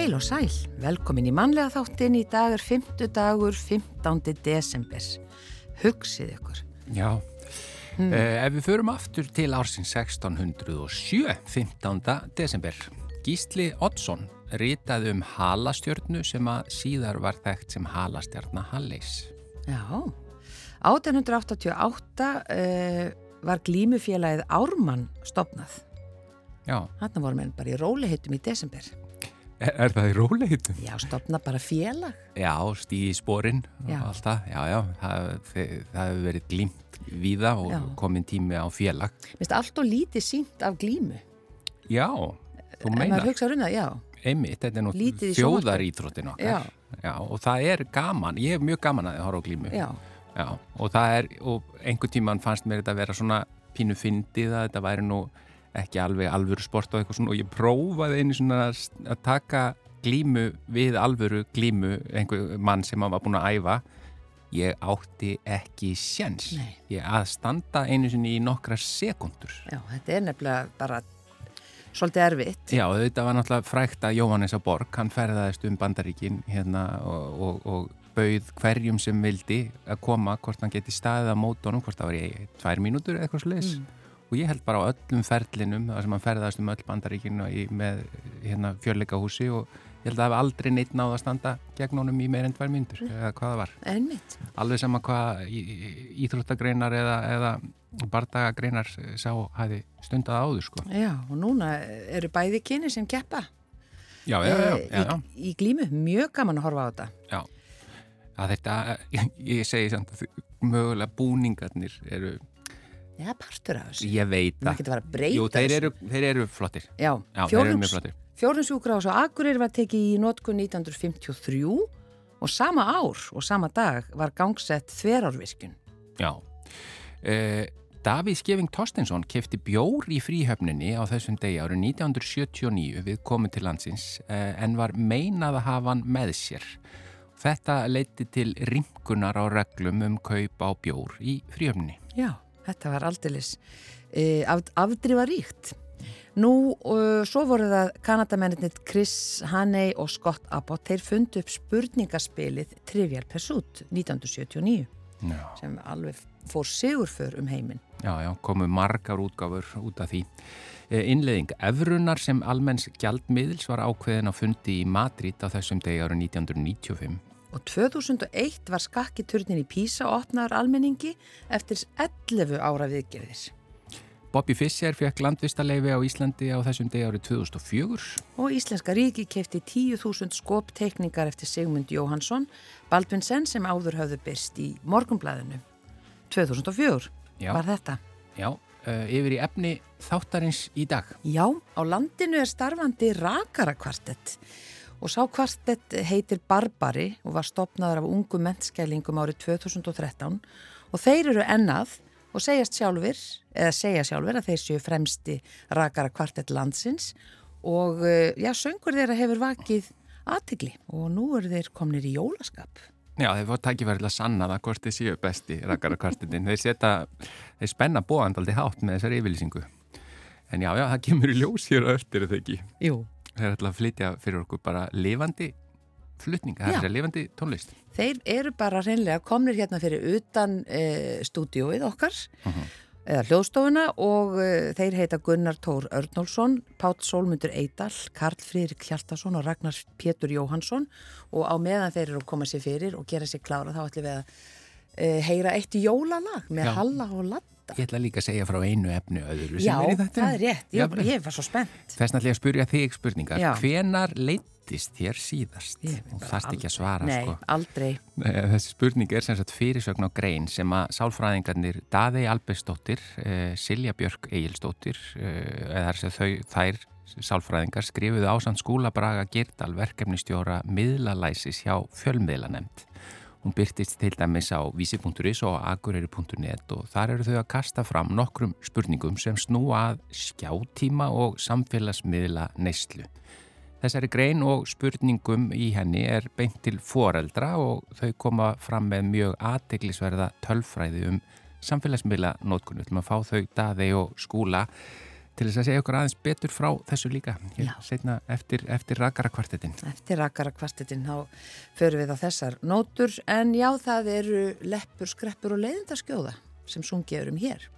Heil og sæl, velkomin í mannlega þáttin í dag er 5. dagur 15. desember. Hugsið ykkur. Já, mm. eh, ef við förum aftur til ársins 1607, 15. desember, Gísli Oddsson ritaði um halastjörnu sem að síðar var þekkt sem halastjarna Halleis. Já, 1888 eh, var glímufélagið Ármann stopnað. Já. Þarna vorum við bara í rólihittum í desember. Er, er það í róleitum? Já, stopna bara félag. Já, stíði spórin og allt það. Já, já, það, það, það hefur verið glímt víða og Já. komin tími á félag. Mér finnst allt og lítið sínt af glímu. Já, þú En meinar, maður hugsa um það, já. einmitt, þetta er nú Lítið í þjóðarítróttin okkar. Já. Já, og það er gaman, ég hef mjög gaman að þið horfa á glímu. Já, Já, og það er, og einhvern tíman fannst mér þetta að vera svona pínu fyndið að þetta væri nú ekki alveg alvöru sport og eitthvað svona og ég prófaði einu svona að taka glímu við alvöru glímu einhver mann sem var búin að æfa. Ég átti ekki sjens Nei. ég að standa einu sinni í nokkra sekundur já, þetta er nefnilega bara svolítið erfitt. Já, þetta var náttúrulega frækt að Jóhannes að Borg, hann ferðaðist um bandaríkin hérna og, og, og bauð hverjum sem vildi að koma hvort hann geti staðið á mótónum, hvort það var í tvær mínútur eða eitthvað sliðis og ég held bara á öllum ferlinum þar sem hann ferðaðist um öll bandaríkin og í, með hérna, fjörleikahúsi og ég held að það hef aldrei neitt náð að standa gegn honum í meir en tvær mínútur eða hvað það var. Einmitt. Alveg sama hvað íþróttagreinar eða, eða bardagagreinar sá hafi stundað áður sko. Já, og núna eru bæði kyni sem keppa Já, já, já, eh. Í, í glímu. Mjög gaman að horfa á þetta. Já, að þetta, ég segi samt mögulega búningarnir eru, Já, partur af þessu. ég veit Það það. getur að breyta Jú, þeir þessu. eru, þeir eru flottir. Já, Já, þeir eru mjög flottir. Fjórðumsjúkrahús á Akureyri var tekið í notkun 1953 og sama ár og sama dag var gangsett þverárvirkjun. Já. Eh, Davíð Skeving Torstensson kefti bjór í fríhöfninni á þessum degi árið 1979 við komum til landsins eh, en var meinað að hafa hann með sér. Þetta leiti til rimkunar á reglum um kaup á bjór í fríhöfninni. Já, þetta var aldeilis e, af, afdrifaríkt. Nú, uh, svo voru það Kanadamennir Chris Haney og Scott Abbott, þeir fundu upp spurningaspilið Trivial Pursuit 1979 Já. sem alveg fór sigurför um heiminn. Já, já, komu margar útgáfur út af því. Eh, Innleðing Evrunar sem almenns gjaldmiðils var ákveðin á fundi í Madrid á þessum degi árið 1995. Og 2001 var skakkiturnin í Písa opnaður almenningi eftir 11 ára viðgerðis. Bobby Fischer fekk landvistaleifi á Íslandi á þessum degi árið 2004. Og Íslenska ríki kefti 10.000 skopteikningar eftir Sigmund Jóhansson, Baldvinsen sem áður höfðu byrst í morgunblæðinu. 2004 Já. var þetta. Já, uh, yfir í efni þáttarins í dag. Já, á landinu er starfandi rakarakvartett og sá kvartett heitir Barbari og var stopnaður af ungu mentskælingum árið 2013 og þeir eru ennað og segjast sjálfur, eða segja sjálfur að þeir séu fremsti rakarakvartett landsins og eh, já, söngur þeirra hefur vakið aðtigli og nú eru þeir komnir í jólaskap. Já, þeir fór tækifærið að sanna það hvort þið séu besti rakkara kvartindin. Þeir setja, þeir spenna bóandaldi hátt með þessari yfirlýsingu. En já, já, það kemur í ljós hér eftir er það ekki. Jú. Þeir ætla að flytja fyrir okkur bara lifandi flutninga, það er að lifandi tónlist. Þeir eru bara hreinlega komnir hérna fyrir utan e, stúdióið okkar eða hljóðstofuna og e, þeir heita Gunnar Tór Örnólfsson, Pátt Sólmundur Eidal, Karl Friðrik Hjartarsson og Ragnar Pétur Jóhansson og á meðan þeir eru að koma sér fyrir og gera sér klára þá ætlum við að e, heyra eitt jólalag með Já. Halla og Latta. Ég ætla líka að segja frá einu efnu öðru Já, er í þetta. það er rétt. Ég, ég var svo spennt. Þess að ég spyrja þig spurningar. Já. Hvenar leittist þér síðast? Þú þarft ekki að svara, Nei, sko. aldrei. Þessi spurning er sem sagt fyrirsögn á grein sem að sálfræðingarnir Daði Albersdóttir, eh, Silja Björk Egilsdóttir, eh, eða þau, þær sálfræðingar skrifuðu ásand skúla Braga Girdal verkefnistjóra miðlalæsis hjá fjölmiðlanemnd. Hún byrtist til dæmis á vísi.is og akureyri.net og þar eru þau að kasta fram nokkrum spurningum sem snúa að skjátíma og samfélagsmiðla neyslu. Þessari grein og spurningum í henni er beint til foreldra og þau koma fram með mjög aðteglisverða tölfræði um samfélagsmiðla nótkunnu. Þú maður fá þau daði og skúla til þess að segja okkur aðeins betur frá þessu líka. Setna eftir, eftir rakara kvartetin Eftir rakara kvartetin þá förum við á þessar nótur. En já það eru leppur, skreppur og leiðindaskjóða sem sungið erum hér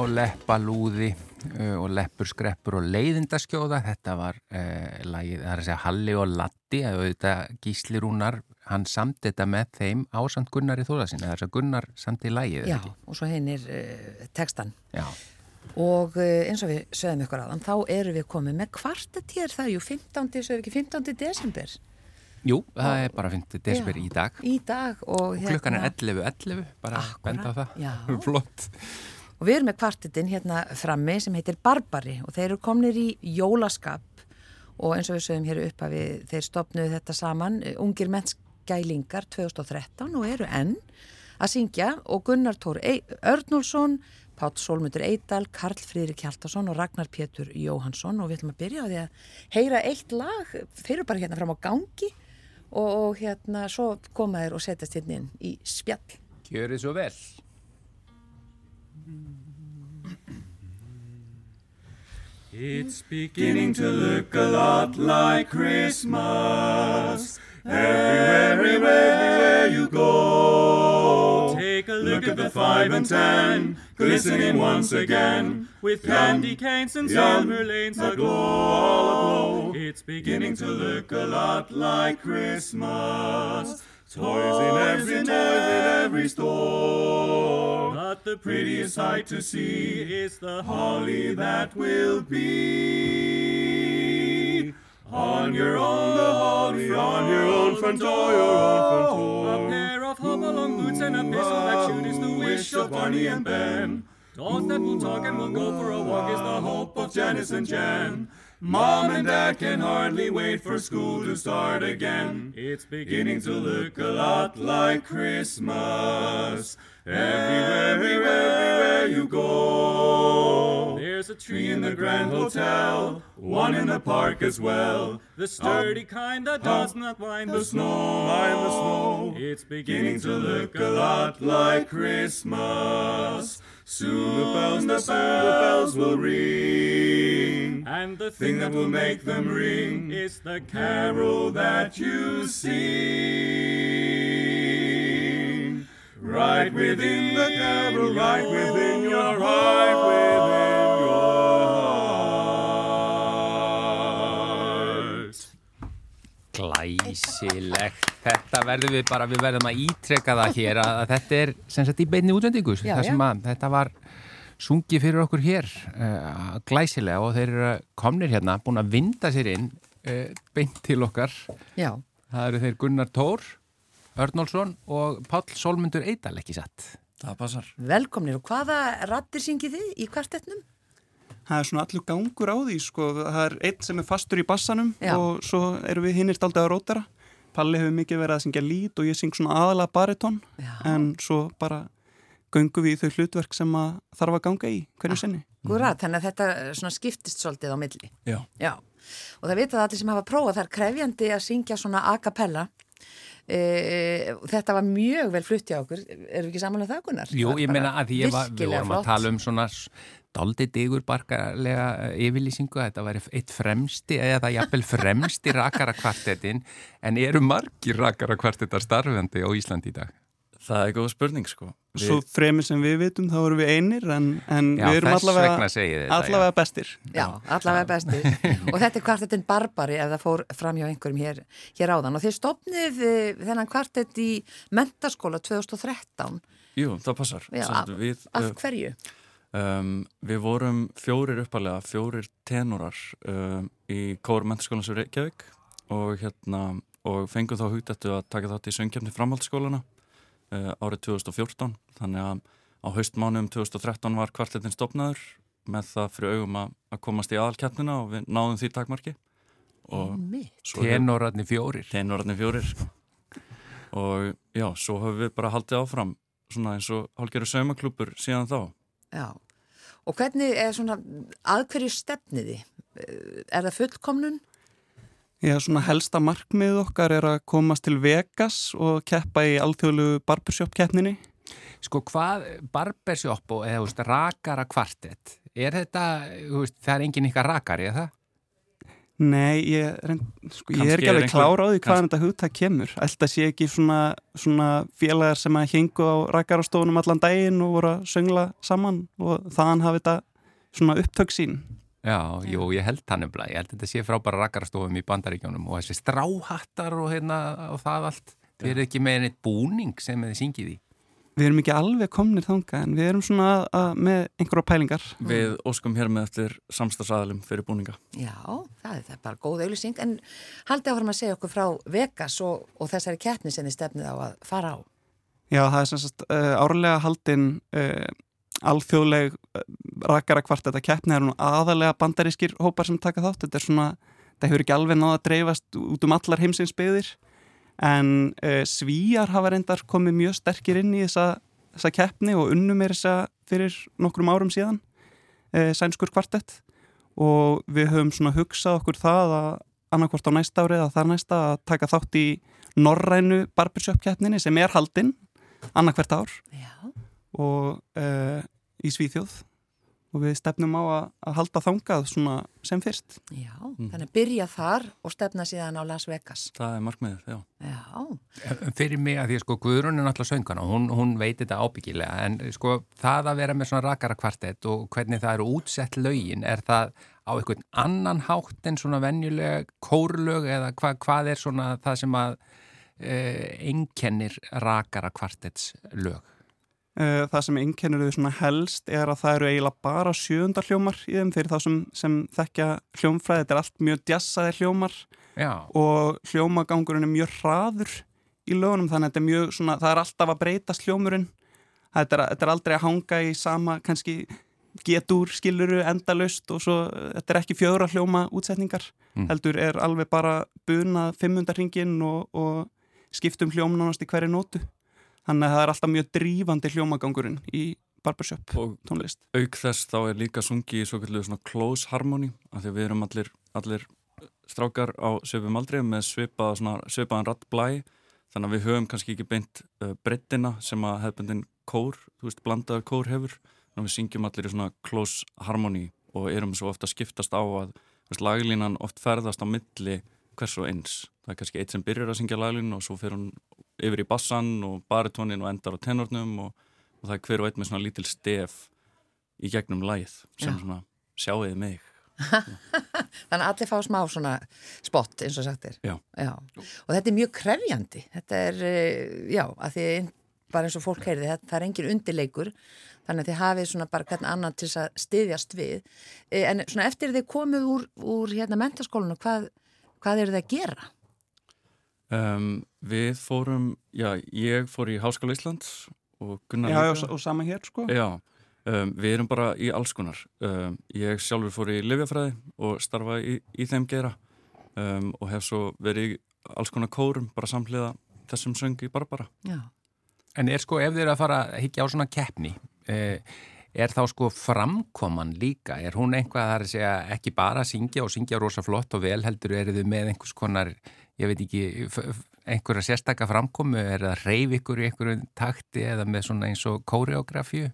Já, leppalúði uh, og leppur, skreppur og leiðindaskjóða, þetta var uh, lagið, það er að segja Halli og Latti, eða þetta Gísli Rúnar, hann samt þetta með þeim ásand Gunnar í þóðasinni, það er að Gunnar samt í lagið. Já, og svo hinn er uh, textan. Já. Og uh, eins og við sögum ykkur aðan, þá eru við komið með kvartatér það, jú, 15. sögum ekki 15. desember. Jú, það og, er bara 15. desember í dag. Í dag og, og klukkan er 11.11, hérna, bara benda á það. Já. Flott. Og við erum með kvartetinn hérna frammi sem heitir Barbari og þeir eru komnir í jólaskap. Og eins og við sögum hér upp að við, þeir stopnuðu þetta saman, ungir mennskælingar 2013 og eru enn að syngja. Og Gunnar Tór Örnulsson, Pátt Solmundur Eidal, Karl Fríðrik Hjaltarsson og Ragnar Pétur Jóhansson og við ætlum að byrja á því að heyra eitt lag, þeir eru bara hérna fram á gangi. Og, og hérna svo koma þeir og setjast hérna inn í spjall. Gjör þið svo vel. It's beginning to look a lot like Christmas. Everywhere, everywhere, everywhere you go. Take a look, look at the five and ten, glistening once again. With candy canes and silver lanes aglow, aglow. It's beginning to look a lot like Christmas. Toys in every toys in every store. But the prettiest sight to see is the holly that will be on your own the holly on your own front door, your own front door. A pair of hop-along boots and a pistol that shoot is the wish of Barney and Ben. Dolls that will talk and will go for a walk is the hope of Janice and Jen. Mom and Dad can hardly wait for school to start again. It's beginning to look a lot like Christmas. Everywhere, everywhere, everywhere you go. There's a tree in the Grand Hotel, one in the park as well. The sturdy kind that does not mind the snow, mind the snow. It's beginning to look a lot like Christmas. Soon the bells, the, bells will ring. And the thing that will make them ring is the carol that you sing. Right within the carol, right within your heart, within your heart. Glæsilegt. Þetta verðum við bara, við verðum að ítreka það hér að, að þetta er sem sagt í beinni útvendingu. Það sem að þetta var sungið fyrir okkur hér uh, glæsilega og þeir eru komnir hérna búin að vinda sér inn eh, beint til okkar. Já. Það eru þeir Gunnar Tór, Örnólfsson og Páll Solmundur Eidal ekki satt. Það passar. Velkomnir og hvaða rattir syngið þið í kvartetnum? Það er svona allur gangur á því, sko. Það er einn sem er fastur í bassanum Já. og svo erum við hinnir aldrei að rótara. Palli hefur mikið verið að syngja lít og ég syng svona aðalega baritón Já. en svo bara göngum við í þau hlutverk sem að þarf að ganga í hverju sinni. Gúra, þannig að þetta eh, svona skiptist svolítið á milli. Já. Já, og það vitað allir sem hafa prófað, það er krefjandi að syngja svona a cappella. E, þetta var mjög vel flutt hjá okkur, eru við ekki samanlega það, Gunnar? Jú, Það ég meina að ég var, við vorum að flott. tala um svona daldi digur barkarlega yfirlýsingu, þetta væri eitt fremsti eða jafnvel fremsti rakara kvartetin, en eru margir rakara kvartetar starfandi á Íslandi í dag? Það er góð spurning sko. Svo fremið sem við vitum þá erum við einir en, en Já, við erum allavega, þetta, allavega bestir. Já, allavega bestir. og þetta er kvartettin Barbari ef það fór fram hjá einhverjum hér, hér áðan. Og þið stopnið eh, þennan kvartett í mentaskóla 2013. Jú, það passar. Já, sagt, við, Af uh, hverju? um, við vorum fjórir uppalega, fjórir tenorar um, í Kóru mentaskólan sem Reykjavík og, hérna, og fengum þá hugdættu að taka þátt í söngjafni framhaldsskólana árið 2014. Þannig að á haustmánuðum 2013 var kvartetin stopnaður með það fyrir augum að, að komast í aðalkeppnina og við náðum því takmarki. Tenorarnir fjórir. Tenorarnir fjórir sko. og já, svo höfum við bara haldið áfram svona eins og hálfgerðu saumaklúpur síðan þá Já. Og hvernig er svona, að hverju stefniði? Er það fullkomnun? Já, svona helsta markmið okkar er að komast til Vegas og keppa í alþjóðlu barbershop keppninni. Sko hvað barbershop og eða veist, rakara kvartett, er þetta, veist, það er engin ykkar rakari, eða það? Nei, ég, reynd, sko, ég er ekki alveg einhver- klár á því hvaðan þetta hugtak kemur. Ætla sé ekki svona, svona félagar sem að hengu á rækarastofunum allan daginn og voru að söngla saman og þaðan hafi þetta svona upptök sín. Já, jú, ég held hann nefnilega, ég held þetta sé frábæra rakarastofum í bandaríkjónum og þessi stráhattar og hérna og það allt, við erum ekki með neitt búning sem þið syngið í. Við erum ekki alveg komnir þanga en við erum svona að, að, með einhverja pælingar. við óskum hér með eftir samstagsæðalum fyrir búninga Já, það er, það er bara góð auðlýsing. En haldið áfram að segja okkur frá Vegas og, og þessari keppni sem þið stefnið á að fara á. Já, það er sem sagt uh, árlega haldin uh, alþjóðleg uh, rakara kvart þetta keppni er aðalega bandarískir hópar sem taka þátt. Þetta er svona, þetta hefur ekki alveg náða að dreifast út um allar heimsins byggðir. En uh, svíjar hafa reyndar komið mjög sterkir inn í þessa, þessa keppni og unnum er þessa fyrir nokkrum árum síðan uh, sænskur kvartett. Og við höfum svona hugsað okkur það að annarkvort á næsta ári eða þar næsta að taka þátt í norrænu barbershop keppninni sem er haldinn annarkvert ár. Já, og uh, í Svíþjóð og við stefnum á að, að halda þangað svona sem fyrst. já. Þannig að byrja þar og stefna síðan á Las Vegas. það er markmiðið, já Já, Fyrir mig að því að sko Guðrún er náttúrulega söngana, hún, hún veit þetta ábyggilega en sko það að vera með svona rakara kvartett og hvernig það eru útsett lögin, er það á einhvern annan hátt en svona venjulega kórlög eða hva, hvað er svona það sem að eh, einkennir rakara kvartetts lög? Uh, það sem einkennir þau svona helst er að það eru eiginlega bara sjöunda hljómar í þeim fyrir þá sem, sem þekkja hljómfræði. Þetta er allt mjög djassaði hljómar Já, og hljómagangurinn er mjög hraður í lögunum þannig að þetta er mjög svona, það er alltaf að breytast hljómurinn. Þetta er, þetta er aldrei að hanga í sama kannski getur skiluru endalaust og svo þetta er ekki fjögra hljóma útsetningar Mm. heldur er alveg bara bunað 500 ringin og, og skiptum hljóm nánast í hverju nótu þannig að það er alltaf mjög drífandi hljómagangurinn í barbershop og tónlist. auk þess þá er líka sungi í svo kallu svona close harmony af því að við erum allir, allir strákar á svipum aldrei með svipað, svona, svipaðan rattblæ þannig að við höfum kannski ekki beint uh, breyttina sem að hefbundin kór, þú veist, blandaður kór hefur. Þannig að við syngjum allir í svona close harmony og erum svo ofta skiptast á að veist, laglínan oft ferðast á milli hvers og eins. Það er kannski eitt sem byrjar að syngja laglínu og svo fer hún yfir í bassan og baritónin og endar á tenornum og, og það er hver og einn með svona lítil stef í gegnum lagið sem Já. svona sjáuði mig þannig að allir fá smá svona spott eins og sagt er. Já. Og þetta er mjög krefjandi. Þetta er, eh, já, að því bara eins og fólk heyrði, það er engin undirleikur þannig að þið hafið svona bara hvern annan til þess að styðjast við. Eh, En svona eftir þið komið úr, úr hérna mentaskólinu, hvað, hvað eru þið að gera? Um, við fórum, já, ég fór í Háskóla Íslands og Gunnar Já, og, og sama hér sko Já, um, við erum bara í alls konar. Um, ég sjálfur fór í Livjafræði og starfa í, í þeim gera um, og hef svo verið í alls konar kórum, bara samhliða þessum söng í Barbara. Já. En er sko, ef þið eru að fara að higgja á svona keppni, eh, er þá sko framkoman líka? Er hún einhvað þar að segja ekki bara að syngja og syngja rosa flott og vel heldur, eru þið með einhvers konar, ég veit ekki, einhverja sérstaka framkomu, er það reyf ykkur í einhverju takti eða með svona eins og kóreografíu?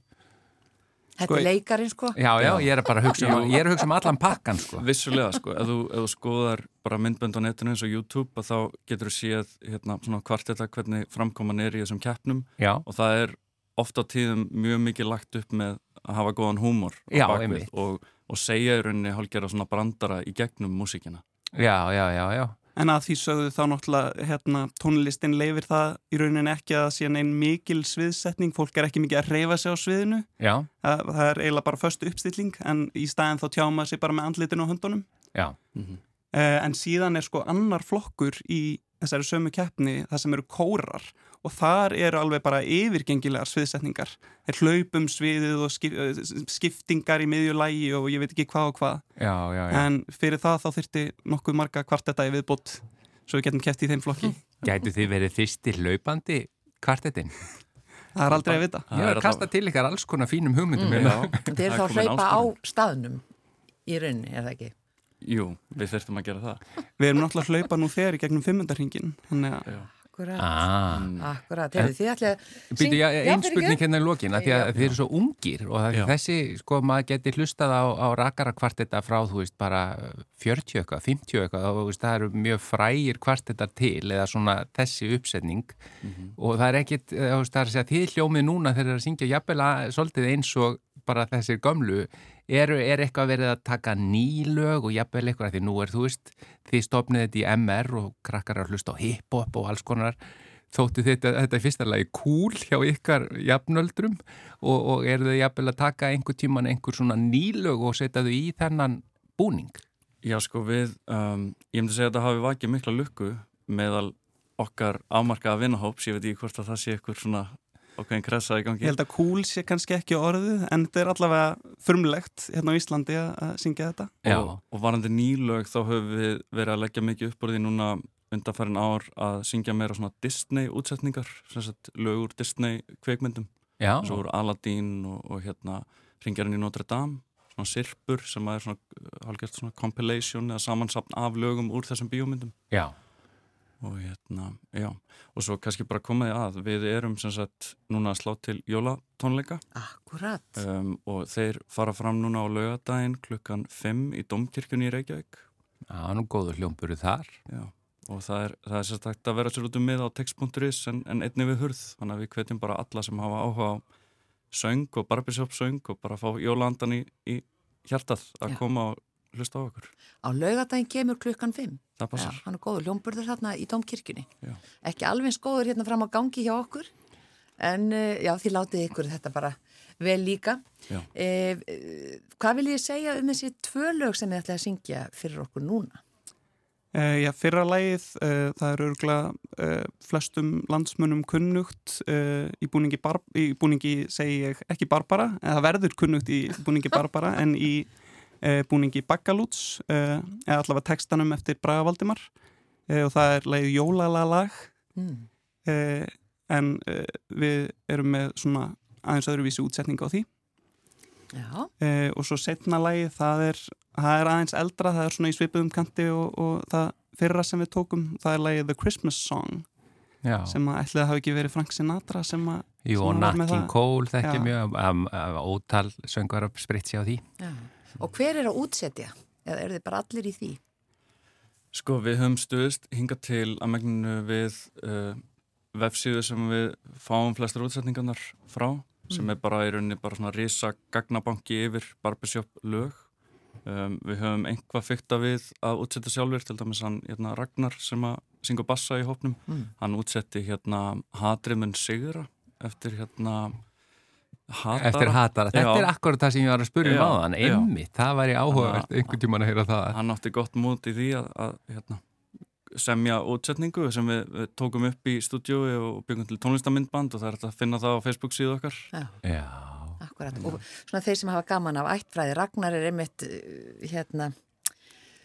Þetta Sko, er leikarinn sko. Já, já, ég er að bara hugsa um, ég er að hugsa um allan pakkan sko. Vissulega, sko, ef þú, ef þú skoðar bara myndbönd á netinu eins og YouTube að þá getur þú séð hérna, svona hvart þetta hvernig framkoman er í þessum keppnum Já, og það er ofta á tíðum mjög mikið lagt upp með að hafa góðan húmor á bakvið og, og segja í rauninni hálfgerða svona brandara í gegnum músíkina. já, já, já, já. En að því sögðu þá náttúrulega hérna, tónlistin leifir það í rauninni ekki að sé neinn mikil sviðsetning, fólk er ekki mikið að reyfa sig á sviðinu, Já, það, það er eiginlega bara föstu uppstilling en í staðin þá tjáma sig bara með andlitinu á höndunum. já, Mm Uh, en síðan er sko annar flokkur í þessari sömu keppni það sem eru kórar og þar eru alveg bara yfirgengilegar sviðsetningar þeir hlaupum sviðið og eh, skiptingar í miðjulægi og ég veit ekki hvað og hvað já, já, já. en fyrir það þá þyrti nokkuð marga kvartetta í viðbót svo við getum keppt í þeim flokki Gætu þið verið fyrsti hlaupandi kvartetinn? það er aldrei að vita Ég er að kasta til ykkar alls konar fínum hugmyndum Mm. hérna. Þeir eru þá að hlaupa á staðnum í rauninni, er það ekki? Jú, við þurftum að gera það. við erum náttúrulega að hlaupa nú þegar í gegnum fimmundarhingin þannig að. Akkurat. Ah. Akkurat. Þeir þið ætli að... Býtu, já, einn spurning hérna í lokin því að Já. þið eru svo ungir og það, þessi, sko, maður geti hlustað á, á rakara kvartetta frá, þú veist, bara 40 eitthvað, 50 eitthvað og þú veist, það eru mjög frægir kvartettar til eða svona þessi uppsetning og það er ekkit, eh, þú veist, það er að segja þið hljómið núna þegar það er að syngja jafnvel að svolítið eins og bara þessir gömlu eru, er eitthvað verið að taka nýlög og jafnvel eitthvað, því nú er, þú veist þið stopnið þetta í MR og krakkar að hlusta á hip-hop og alls konar þóttu þetta, þetta er fyrsta lagi cool hjá ykkar jafnöldrum og, og eru þau jafnvel að taka einhver tíman einhver svona nýlög og setja þau í þennan búning? Já, sko, við, um, ég myndi segja að þetta hafi vakið mikla lukku meðal okkar afmarkaða vinnahóps, ég veit ekki hvort að það sé ykkur svona ákveðin kressa í gangi. ég held að cool sé kannski ekki orðið en þetta er allavega frumlegt hérna á Íslandi að, syngja þetta. Já. og, og varandi nýlög þá höfum við verið að leggja mikið upp úr því núna undanfærin ár að syngja meira svona Disney útsetningar, sem sagt lög úr Disney kveikmyndum, Já, svo úr Aladdin og, og hérna Ringjarinn í Notre Dame, svona sirpur sem er svona hálfgert svona compilation eða samansapn af lögum úr þessum bíómyndum. Já, og hérna, já, og svo kannski bara komaði að, við erum sem sagt núna að slá til jólatónleika Akkurat. um, og þeir fara fram núna á laugadaginn klukkan 5 í Domkirkjunni í Reykjavík já, nú góður hljómburu þar. Já, og það er, það er sérstakt að vera sér út um mið á text.is en, en einnig við hurð, þannig að við hvetjum bara alla sem hafa áhuga á söng og barbershop söng og bara fá jólandan í, í hjartað að Já. koma og hlusta á okkur. Á laugadaginn kemur klukkan 5. Það passar. hann er góður hljómburður hérna í Dómkirkjunni. Já. Ekki alveg eins góður hérna fram á gangi hjá okkur, en eh, já, því látið ykkur þetta bara vel líka. Já. Eh, eh, hvað vil ég segja um þessi tvö lög sem þið ætlaði að syngja fyrir okkur núna? Uh, já, fyrra lagið, uh, það er örgulega uh, flestum landsmönnum kunnugt í, búningi bar, í búningi, segi ég, ekki Barbara, eða það verður kunnugt í búningi Barbara en í búningi Baggalúts, uh, eða allavega textanum eftir Braga Valdimar uh, og það er lagið Jólalalag Mm. en við erum með svona aðeins öðruvísi útsetning á því Já, og svo setna lagið, það er, það er aðeins eldra, það er svona í svipuðum kanti og, og það fyrra sem við tókum, það er lagið The Christmas Song Já, sem að ætlaði að hafa ekki verið Frank Sinatra sem að Jú, og Nat King. Cole þekkja mjög, um, um, ótal söngar upp spritt sér á því. já. Og hver er að útsetja? Eða eru þið bara allir í því? Sko, við höfum stuðist hinga til að megninu við uh, vefsíðu sem við fáum flestar útsetningarnar frá sem er bara í rauninni bara svona risa gagnabanki yfir barbershop lög um, við höfum einhvað fykta við að útsetja sjálfur til dæmis hann hérna, Ragnar sem að syngur bassa í hópnum Mm. hann útsetti hérna Hatrimun Sigra eftir hérna Hatara Eftir hatara. Þetta Já. er akkurat það sem ég var að spurja um áðan. já. Einmitt, það væri áhugavert einhvern tíman að heyra það. hann átti gott mót í því að, að hérna, semja útsetningu sem við, við tókum upp í stúdjói og byggum til tónlistamindband og það er að finna það á Facebook síðu okkar Já, Já. akkurat. Og svona þeir sem hafa gaman af ættfræði, Ragnar er einmitt uh, hérna,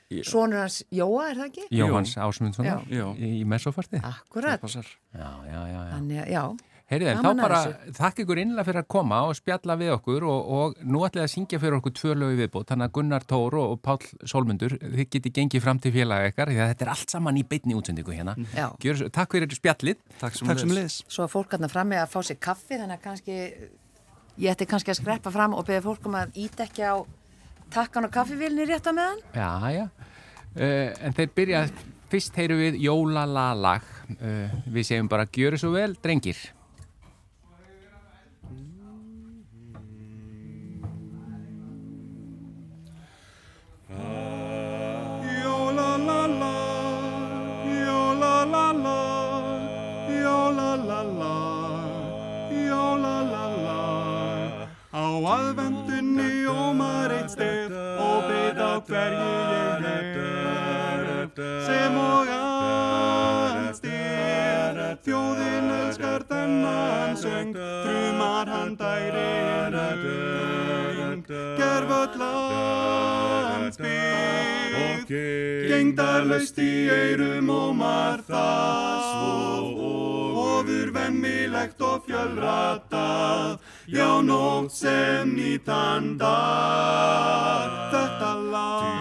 Já. sonur hans Jóa, er það ekki? Jóhanns Ásmundssonar Já. í, í messofarti. Akkurat. Já, já, já. já. Þannig, já, Heyrið, en þá bara þakk ykkur innlega fyrir að koma og spjalla við okkur og, og nú ætlaði að syngja fyrir okkur tvö lögu viðbót, þannig að Gunnar Tór og, Páll Sólmundur, þið geti gengið fram til félaga ykkar, því að þetta er allt saman í beinni útsendingu hérna. já. Gjör, takk fyrir spjallið. Takk sem Takk sem liðs. Svo að fólk hérna frammi að fá sér kaffi, þannig að kannski, ég ætti kannski að skreppa fram og beða fólk um að íta ekki á takkan og kaffivílinni rétt á meðan. Já, já. Uh, en þeir byrja, fyrst heyru við Jólalalag. Uh, við segjum bara, gjöru svo vel, drengir. Gengdarlaust í eirum og marþað svo ofur vemmilegt og fjölratað já nótt sem nýtan dag þetta lag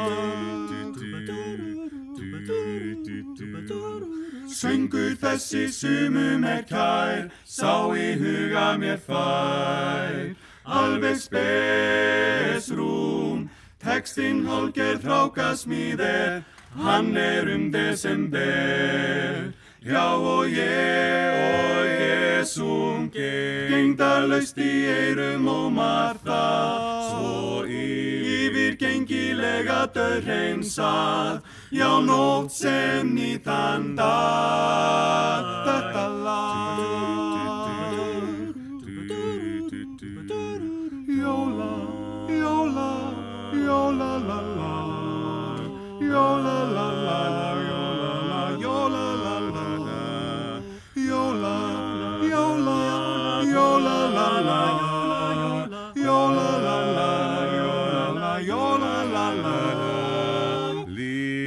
Söngur þessi sumum er kær, sá í huga mér fær. Alveg spesrúm, textinn hálgerð hrákasmíðir, hann er um desember. Já og ég og ég sungi, gengdarlaust í eirum og marða, svo yfir gengilega döð hreinsað, já nótt sem nýtan dag, la,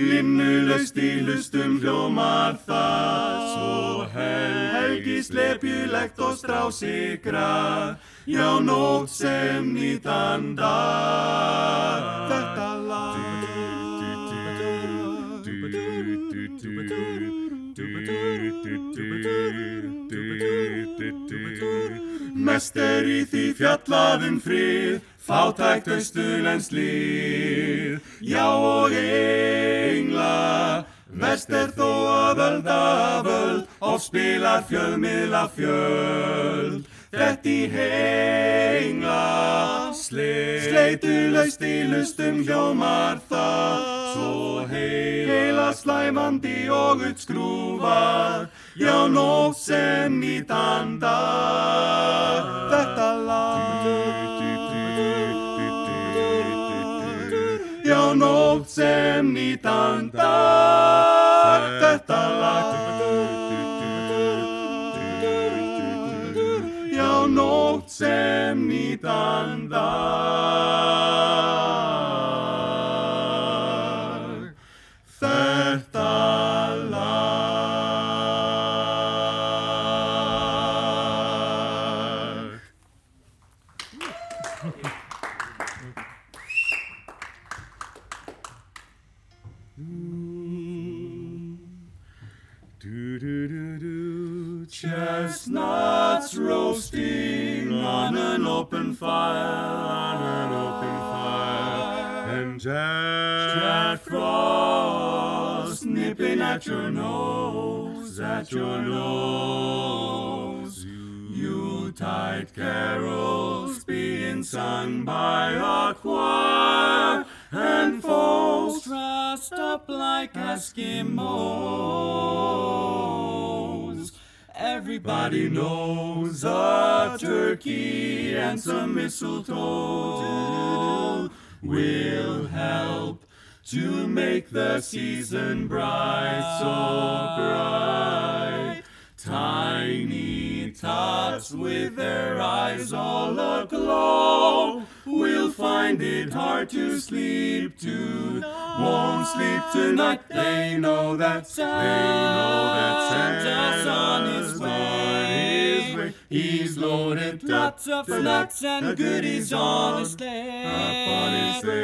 Linnulaust í lustum hljómar það Svo hel, helgi slepjulegt og strásigrað Já, nótt sem nýtan dag Þetta lag. Mest er í því fjallaðum frið Fátækt austurlens líð Já og engla Verst er þó að ölda völd Og spilar fjölmiðla fjöld. Þetta í hengla Sleitulaust í lustum hljómar það. Svo heila slæmandi og utskrúfað Já, nótt sem nýtan dag sem nýtan dag Þetta lag. Já, nótt sem nýtan dag at your nose, at your nose. Yuletide carols being sung by a choir, and folks dressed up like Eskimos. Everybody knows a turkey and some mistletoe will help to make the season bright, so bright. Tiny tots with their eyes all aglow will find it hard to sleep to won't sleep tonight. They know that they know that Santa's on his way. He's loaded lots of nuts and goodies on his sleigh.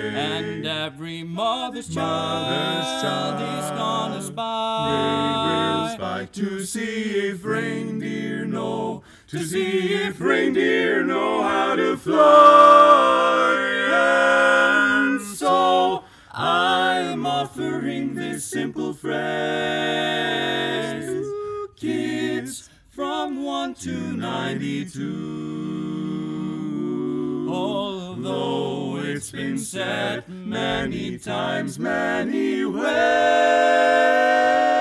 And every mother's child, child is gonna spy. They will spy to see if reindeer know, to see if reindeer know how to fly. And so I'm offering this simple phrase from 1 to 92. Although it's been said many times, many ways.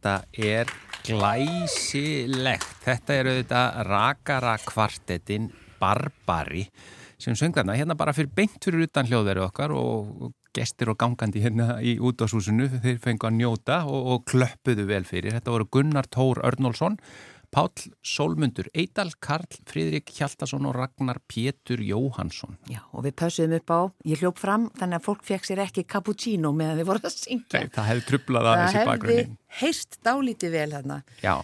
Þetta er glæsilegt. Þetta er auðvitað rakara kvartettin Barbari sem söngarna hérna bara fyrir beint fyrir utan hljóðveri okkar og gestir og gangandi hérna í útásúsinu þeir fengu að njóta og, og klöppuðu vel fyrir. Þetta voru Gunnar Tór Örnólfsson Páll Sólmundur Eidal, Karl Fridrik Hjaltason og Ragnar Pétur Jóhansson. Já, og við pössuðum upp á, ég hljóp fram, þannig að fólk fekk sér ekki cappuccino meðan þið voru að syngja. Nei, það hefði trublað aðeins í bakgrunnin. Það hefði heist dálítið vel þarna. Já,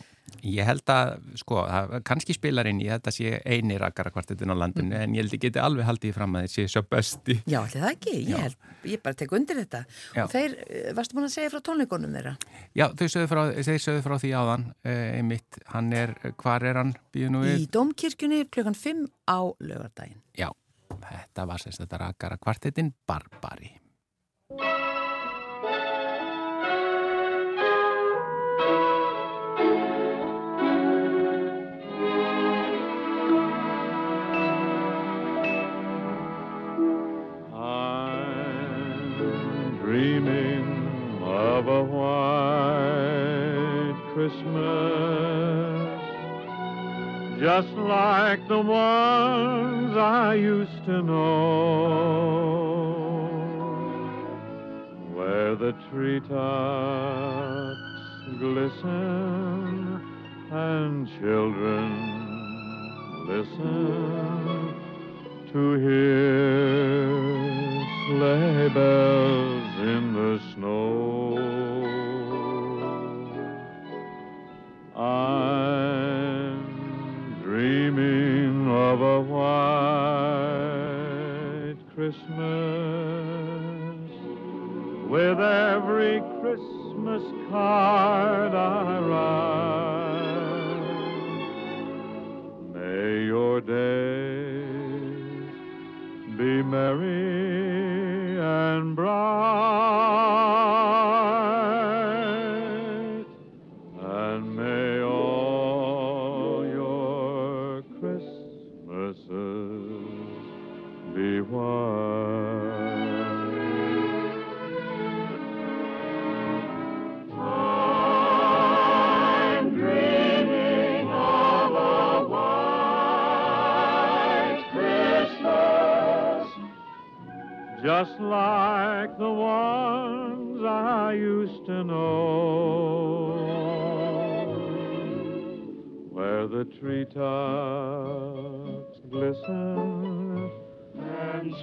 ég held að, sko, það, kannski spilar inn í þetta sé eini rakara kvartetin á landinu, mm. en ég held að ég geti alveg haldið fram að þetta sé svo besti. Já, allir það ekki, ég, held, ég bara tek undir þetta. Já. Og þeir, varstu búin að segja frá tónleikonum þeirra? Já, þau sögðu frá, þeir sögðu frá því áðan, eh, einmitt, hann er, hvar er hann, býðu nú við? Í Dómkirkjunni klukkan 5 á lögardaginn. Já, þetta var sérst þetta rakara kvartetin Barbari. Of a white Christmas, just like the ones I used to know, where the treetops glisten and children listen to hear sleigh bells in the snow. I'm dreaming of a white Christmas with every Christmas card I write. May your days be merry and bright, and may all your Christmases be white. Just like the ones I used to know, where the treetops glisten. And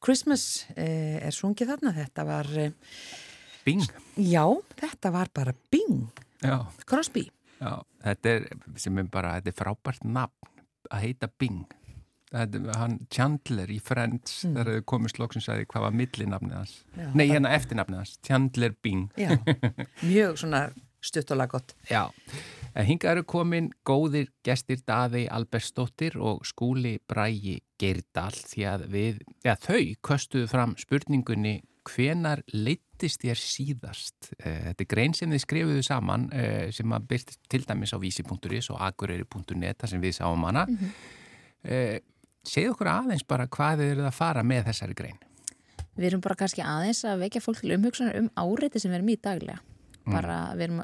Christmas eh, er sungið þarna, þetta var, eh, Bing. já, þetta var bara Bing, Já, Crosby. já, þetta er sem er bara, þetta er frábært nafn að heita Bing. Þetta, hann Chandler í Friends Mm. þegar þau komið slokk sem sagði hvað var millinafnið hans. Já. Nei, hérna eftirnafnið hans, Chandler Bing. Já, mjög svona stuttulega gott. Já, en hingað eru komin góðir gestir Daði Albersdóttir og Skúli Brægi Geirdal því að við, já þau köstuðu fram spurningunni hvenar leittist þér síðast? Eh, Þetta er grein sem þið skrifuðu saman eh, sem að byrst til dæmis á vísi.is og akureyri.net þar sem við sáum hana. Mm -hmm. Segðu okkur aðeins bara hvað þið eruð að fara með þessari grein. Við erum bara kannski aðeins að vekja fólk til umhugsanar um áreiti sem við erum í daglega. Bara við erum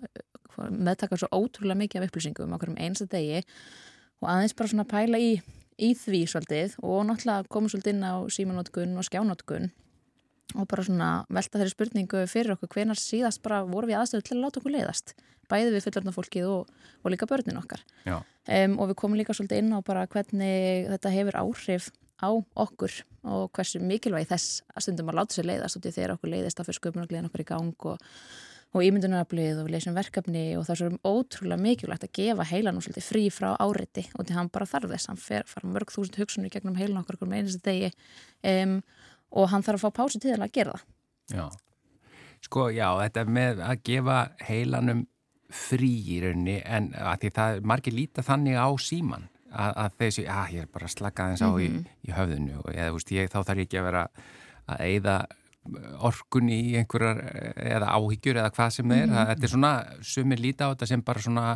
meðtaka svo ótrúlega mikið af upplýsingum á hverjum einsta degi og aðeins bara svona pæla í, í því svolítið og náttúrulega koma svolítið inn á símanótkun og skjánótkun og bara svona velta þeirri spurningu fyrir okkur hvenar síðast bara voru við aðstöðu til að láta okkur leiðast. Bæði við fullorðna fólkið og, og líka börnin okkar. Um, og við komum líka svolítið inn á bara hvernig þetta hefur áhrif á okkur og hversu mikilvægi þess að stundum að láta sér leiðast og því þegar okkur leiðist að fyrir sköpunargliðin okkur í gang og, og ímyndunaraflið og við leysum verkefni og það er svo ótrúlega mikilvægt að gefa heilan og svolítið frí frá áriti og því hann bara þarf þess, hann fer, fara mörg þúsund hugsunni gegnum heilan okkur með einasta degi um, og hann þarf að fá pásu tíðan að gera það. Já, sko já, þetta með að gefa heilanum frí í rauninni en að því það margir líta þannig á síman að, að þessi, að ég er bara að slaka aðeins á í, í höfðinu og eða, veist, ég, þá þarf ég ekki að vera að eyða orkun í einhverjar eða áhyggjur eða hvað sem það er, að þetta er svona sumir líta á þetta sem bara svona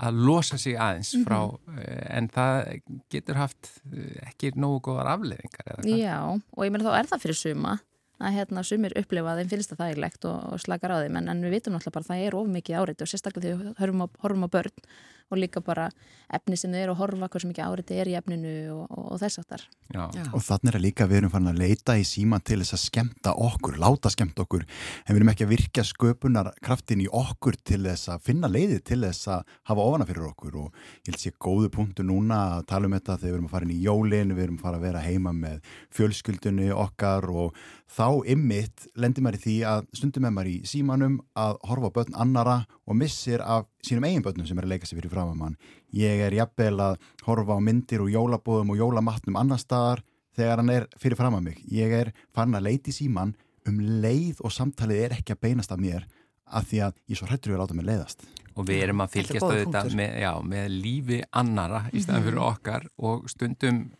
að losa sig aðeins frá eh, en það getur haft eh, ekki nógu góðar hvað. Já, og ég meina þá er það fyrir suma að hérna sumir upplifa að þeim finnst það þægilegt og, og slakar á þeim en, en við vitum náttúrulega bara að það er of mikið áreiti og sérstaklega því við horfum á, horfum á börn og líka bara efni sem þau eru að horfa hversu mikið áreiti er í efninu og, og, og þess aftar. Já. Já. Og þannig er að líka við erum farin að leita í síma til þess að skemta okkur, láta skemta okkur, en við erum ekki að virkja sköpunar kraftin í okkur til þess að finna leiði til þess að hafa ofana fyrir okkur og ég held sé góðu punktu núna að tala um þetta þegar við erum að fara inn í jólin, við erum að fara að vera heima með fjölskyldunni okkar og þá ymmit lendir maður í því að stundum er maður í símanum að horfa börn annara og missir af sínum eigin börnum sem er að leika sig fyrir fram að mann. Ég er jafnvel að horfa á myndir og jólabóðum og jólamatnum annar staðar þegar hann er fyrir fram að mig. Ég er farin að leiti síman um leið og samtalið er ekki að beinast af mér af því að ég er svo hrættur við að láta mig leiðast. og við erum að Þetta fylgjast auðvitað punktur. með, já, með lífi annara í staðan fyrir Mhm. okkar og stundum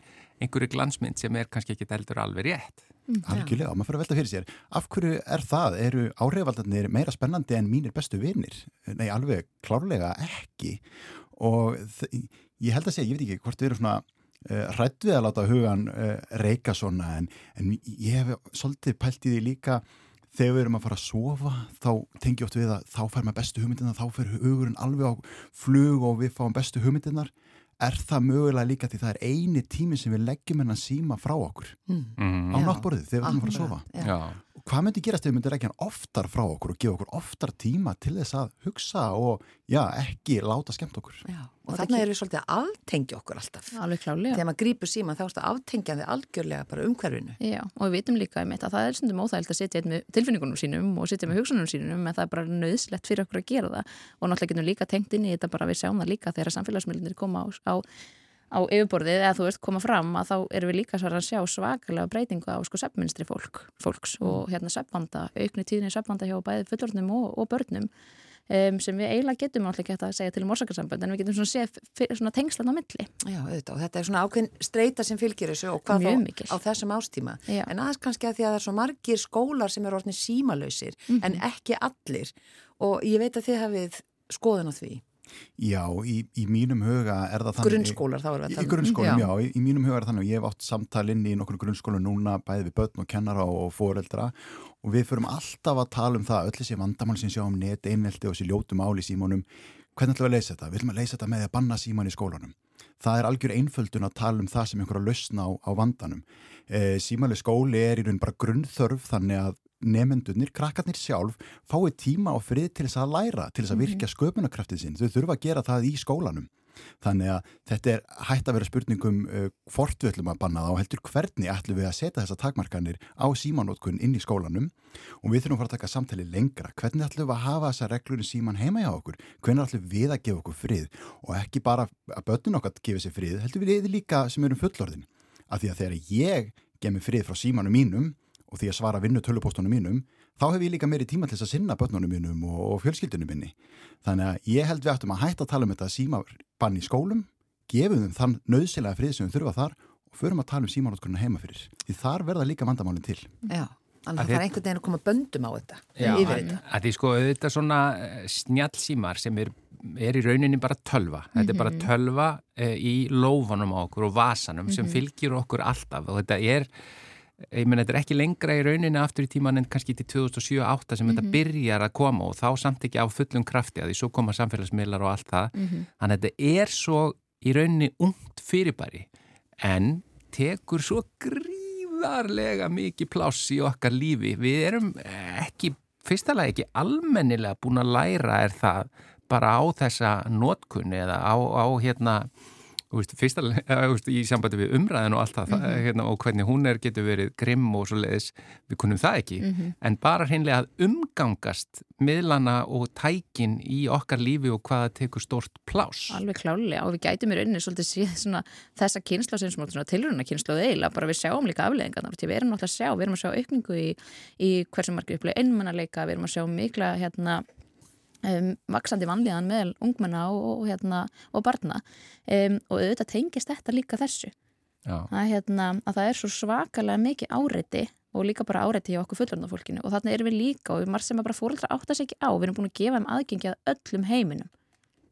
einhverju glansmynd sem er kannski ekki heldur alveg rétt. Algjörlega, maður fyrir að velta fyrir sér. Af hverju er það? Eru áhrifaldarnir meira spennandi en mínir bestu vinnir? Nei, alveg klárlega ekki. Og ég held að segja, ég veit ekki hvort við erum svona uh, hrætt við að láta hugan uh, reyka svona, en, en ég hef svolítið pælt í því líka þegar við erum að fara að sofa, þá tengi oft við að þá fær maður bestu hugmyndirna, þá fer hugurinn alveg á flug og við fáum bestu hugmyndirnar. Er það mögulega líka því það er eini tími sem við leggjum hennan síma frá okkur Mm. Mm. á náttborðið þegar við erum að fara að sofa? Já. Hvað myndi gerast ef við myndum leggja hann oftar frá okkur og gefa okkur oftar tíma til þess að hugsa og já, ekki láta skemmt okkur? Já. Og þarna ke- erum við svolítið að aftengja okkur alltaf. Alveg klálega. Þegar maður grýpur síman þá er þetta aftengjaði algjörlega bara umhverfinu. Já, og við vitum líka einmitt að það er stundum óþægilt að einn með tilfinningunum sínum og sitja með hugsunum sínum en það er bara nöðslegt fyrir okkur að gera það og náttúrulega getum líka tengt inn í þetta bara við sjáum það líka þegar samfélagsmiðlunir koma á, á, á yfirborðið eða þú veist koma fram að þá erum við líka svara að sjá svakalega breytingu á sko seppminstri fólk, fólks og hérna seppvanda, aukni tíðinni seppvanda hjá bæði fullorðnum og, og börnum um, sem við eiginlega getum ekki hægt að segja til um orsakarsambönd en við getum svona svona tengslan á milli. Já, auðvitað, og þetta er svona ákveðin streyta sem fylgir þessu og hvað þá á þessum ástíma. Já. En aðeins kannski að því að það er svo margir skólar sem eru orðin símalausir, Mhm. en ekki allir. Og ég veit að þið hafið skoðun á því. Já, í, í mínum huga er það þannig... Grunnskólar, þá erum við að Í, um. grunnskólum, já, Já. í, í mínum huga er það þannig og ég hef átt samtal inn í nokkur grunnskólum núna bæði við börn og kennara og, foreldra og við förum alltaf að tala um það öll þessi vandamál sem sjá um net, einveldi og þessi ljótu mál í símónum hvernig ætlum við að leysa þetta? Við ætlum að leysa þetta með að banna síman í skólanum. Það er algjör einföldun að tala um það sem einhverja lausna á, á vandanum. E, símanlega skóli er í raun bara grunnþörf þannig að nefendunir, krakkarnir sjálf fái tíma og frið til þess að læra, til þess að virkja sköpunarkraftið sinn. Þau þurfa að gera það í skólanum. Þannig að þetta er hægt að vera spurningum uh, hvort við ætlum að banna það og heldur hvernig ætlum við að setja þessa takmarkanir á símanótkun inn í skólanum og við þurfum að fara að taka samtali lengra. Hvernig ætlum við að hafa þessa reglur í síman heima hjá okkur? Hvernig ætlum við að gefa okkur frið? Og ekki bara að börnun okkar gefa sér frið, heldur við líka sem erum fullorðin. Af því að þegar ég gef mér frið frá símanum mínum og því að svara vinnu tölupóstunum mínum, þá hef ég líka meiri tíma til þess að sinna börnunum mínum og, og fjölskyldunum minni. Þannig að ég held við ættum að hætta að tala um þetta símabann í skólum, gefum þeim þann nöðsilega frið sem við þurfa þar og förum að tala um símanótkurinn heima fyrir. Því þar verða líka vandamálinn til. Já, þannig Að að það er einhvern veginn að koma böndum á þetta, Já, þetta. því sko þetta svona eh, snjallsímar sem er, er í rauninni bara tölva. Þetta er bara tölva e, í lófanum á okkur og vasanum sem fylgir okkur alltaf og þetta er, ég menn þetta er ekki lengra í rauninni aftur í tíman en kannski til 2007-2008 sem þetta byrjar að koma og þá samt ekki á fullum krafti að því svo koma samfélagsmiðlar og allt það. Þannig að þetta er svo í rauninni ungt fyrirbæri en tekur svo gríðarlega mikið pláss í okkar lífi. Við erum ekki, fyrstalega ekki almennilega búin að læra er það bara á þessa notkunni eða á, á hérna veist, fyrstalega, þú veist, í sambandi við umræðin og allt það, það hérna, og hvernig hún er getur verið grimm og svo leiðis við kunnum það ekki, en bara hreinlega að umgangast miðlana og tækin í okkar lífi og hvaða tekur stórt pláss. Alveg klálega og við gætum í rauninni svolítið síð svona þessa kynsla sem svona, tilruna kynsla eiginlega, bara við sjáum líka afleðingarnar við erum náttúrulega að sjá, við erum að sjá aukningu í, í hversu margir upplega einmannaleika við erum að sjá mikla hérna um, vaksandi vanlíðan meðal ungmenna og, og, hérna, og barna. Um, og auðvitað tengist þetta líka þessu. Já. að, hérna, að það er svo svakalega mikið áreiti og líka bara áreiti hjá okkur fullorðnafólkinu og þannig erum við líka og við margir sem að bara fóreldra átta sig ekki á, við erum búin að gefa þeim aðgengi að öllum heiminum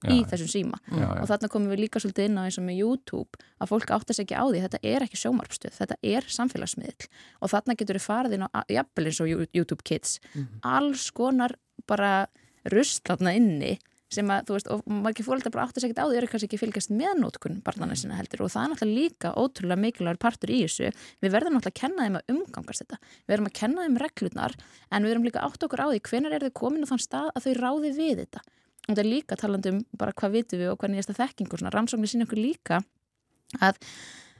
í Já. þessum síma. Já, já. og þarna komum við líka svolítið inn á eins og með YouTube að fólk átta sig ekki á því, þetta er ekki sjómarpstöð þetta er samfélagsmiðl og þarna getur við farið inn á, jafnvel eins og YouTube Kids. Alls konar bara rustlatna inni sem að, þú veist, og margir fólkið bara átta sig ekki á því eru kannski ekki fylgjast með nótkun barnana sinna heldur. Og það er náttúrulega líka ótrúlega mikilvægur partur í þessu. Við verðum náttúrulega að kenna þeim að umgangast þetta. Við verðum að kenna þeim reglurnar en við verðum líka átt okkur á því hvenær eru þau komin á þann stað að þau ráði við þetta. Og þetta er líka talandi um bara hvað vitum við og hvernig er þetta þekking og svona. Rannsóknir sína okkur líka að,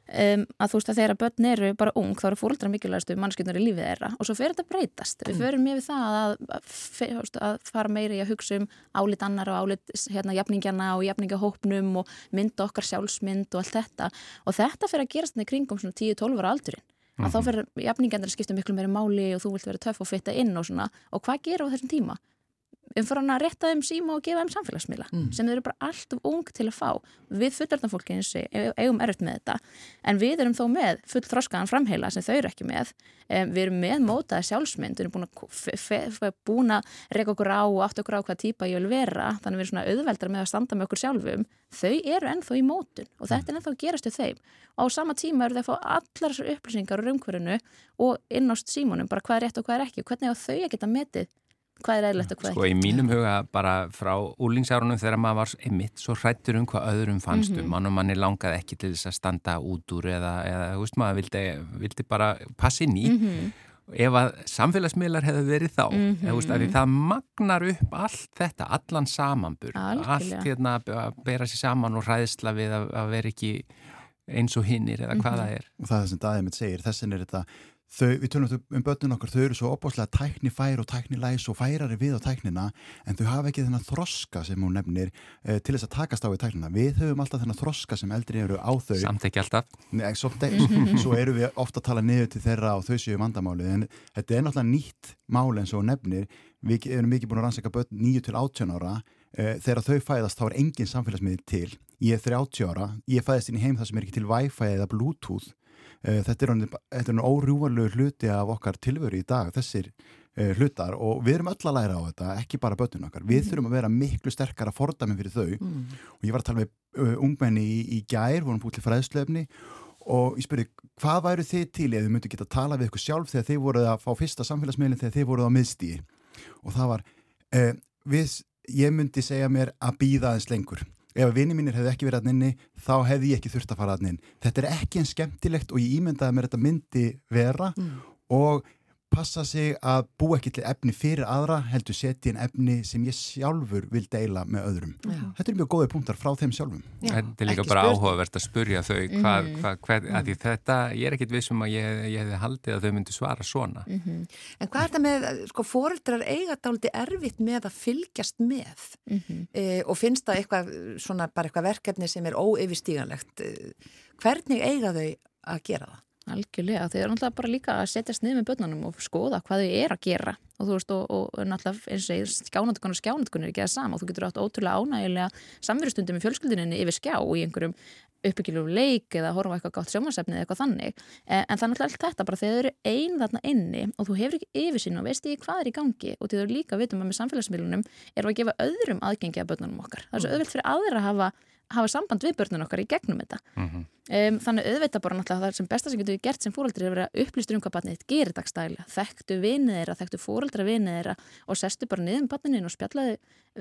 um, að þú veist að þegar börn eru bara ung þá eru fóreldrar mikilvægastu mannskjöndar í lífið þeirra og svo fer þetta breytast. Við förum með það að, að, að fara meiri í að hugsa um álit annar og álit hérna, jafningjana og jafningjahópnum og mynda okkar sjálfsmynd og allt þetta. Og þetta fer að gerast þannig kringum svona 10-12 ára aldurinn. Að þá fyrir jafningjarnir að skipta miklu meiri máli og þú vilt vera töff og fitta inn og svona. Og hvað gera á þessum tíma? Um hann að rétta þeim síma og gefa þeim samfélagsmiðla sem þau eru bara alltaf ung til að fá. Við fullorðnafólki eins og eigum erfitt með þetta. En við erum þó með full þroskaðan framheila sem þau eru ekki með. Um, við erum með mótaða sjálfsmynd. Við erum búin að, reyka okkur á og átt okkur á hvað típa ég vil vera. Þannig við erum svona auðveldar með að standa með okkur sjálfum. Þau eru ennþá í mótun og þetta er ennþá að gerast við þeim. Og á sama tíma eru þau að fá allar þessar upplýsingar úr umhverfinu og inn á símunum bara hvað er rétt og hvað er ekki. Og hvernig á þau að geta metið hvað er eðlilegt og hvað Sko í mínum huga bara frá úlingsárunum þegar maður var einmitt svo hrættur um hvað öðrum fannst um mann og manni langaði ekki til þess að standa út úr eða, eða þú veist maður vildi, vildi bara passa inn í. Ef að samfélagsmiðlar hefðu verið þá eða, þú veist, að því það magnar upp allt þetta, allan samanbur Algjörlega. allt hérna að bera sér saman og hræðsla við að, að vera ekki eins og hinnir eða hvað það er. Og það er sem mitt segir, þessin er þetta þau, við tölum um börnun okkar, þau eru svo opáslega tæknifær og tæknilæs og færari við á tæknina en þau hafa ekki þennan þroska sem hún nefnir uh, til þess að takast á við tæknina. Við höfum alltaf þennan þroska sem eldri eru á þau. Samt ekki alltaf. Nei, svolítið, svo eru við ofta að tala niður til þeirra og þau séu vandamáli en þetta er náttúrulega nýtt mál eins og nefnir. Við erum mikið búin að rannsaka börn 9 til 18 ára. Uh, þegar þau fæðast þá er engin samfélagsmiðl til. Ég er 30 ára, ég fæðist inn í heim það sem er ekki til Wi-Fi eða Bluetooth þetta er hann órjúvanlegu hluti af okkar tilveru í dag þessir uh, hlutar og við erum öll að læra á þetta, ekki bara börnun okkar. Við Mhm. þurfum að vera miklu sterkara fordæmi fyrir þau Mm. og ég var að tala með uh, ungmenni í, í gær, vorum búið til fræðslefni og ég spurði, hvað væru þið til eða þið myndu geta að tala við ykkur sjálf þegar þið voruð að fá fyrsta samfélagsmeilin þegar þið voruð á miðstíi og það var, uh, við, ég myndi segja mér að býða aðeins lengur ef vini mínir hefði ekki verið að inni þá hefði ég ekki þurft að fara að inn þetta er ekki en skemmtilegt og ég ímyndaði mér þetta myndi vera Mm. og passa sig að búa ekki til efni fyrir aðra heldur setja inn efni sem ég sjálfur vil deila með öðrum Já. þetta er mjög góði punktar frá þeim sjálfum Já, Þetta er líka ekki bara spurning. áhugavert að spurja þau hvað, Mhm. hvað, hvað, að því þetta, ég er ekkit vissum að ég, ég hefði haldið að þau myndu svara svona. Mhm. En hvað er þetta með, sko, foreldrar eiga dálítið erfitt með að fylgjast með Mhm. e, og finnst það eitthvað, svona bara eitthvað verkefni sem er óyfirstíganlegt. E, hvernig eiga þau að gera það? Algjörlega, þau eru náttúrulega bara líka að setjast niður með börnunum og skoða hvað þau er að gera. Og þú veist, og, og náttúrulega eins og ég skjánandukun og skjánandukun er ekki það sama. Og þú getur átt ótrúlega ánægilega samverðustundum í fjölskyldinni yfir skjá í einhverjum uppbyggjulegum leik eða horfa eitthvað gátt sjómasefni eða eitthvað þannig. Eh, en það er náttúrulega allt þetta bara þegar þau eru ein þarna inni og þú hefur ekki yfirsýn og veist ekki hvað er í gangi og þau líka vitum að með samfélagsmiðlunum erum við að gefa öðrum aðgengi að börnunum okkar. Það er svo auðvelt fyrir aðra að hafa, hafa samband við börnunum okkar í gegnum þetta. Mm Um, þannig auðvitað bara náttúrulega það sem besta sem getur við gert sem fóreldri er að vera upplýstur um hvað barnið þitt gerir dagstælega, þekktu vinið þeirra, þekktu fóreldra vinið þeirra og sestu bara niður um barninu og spjallaði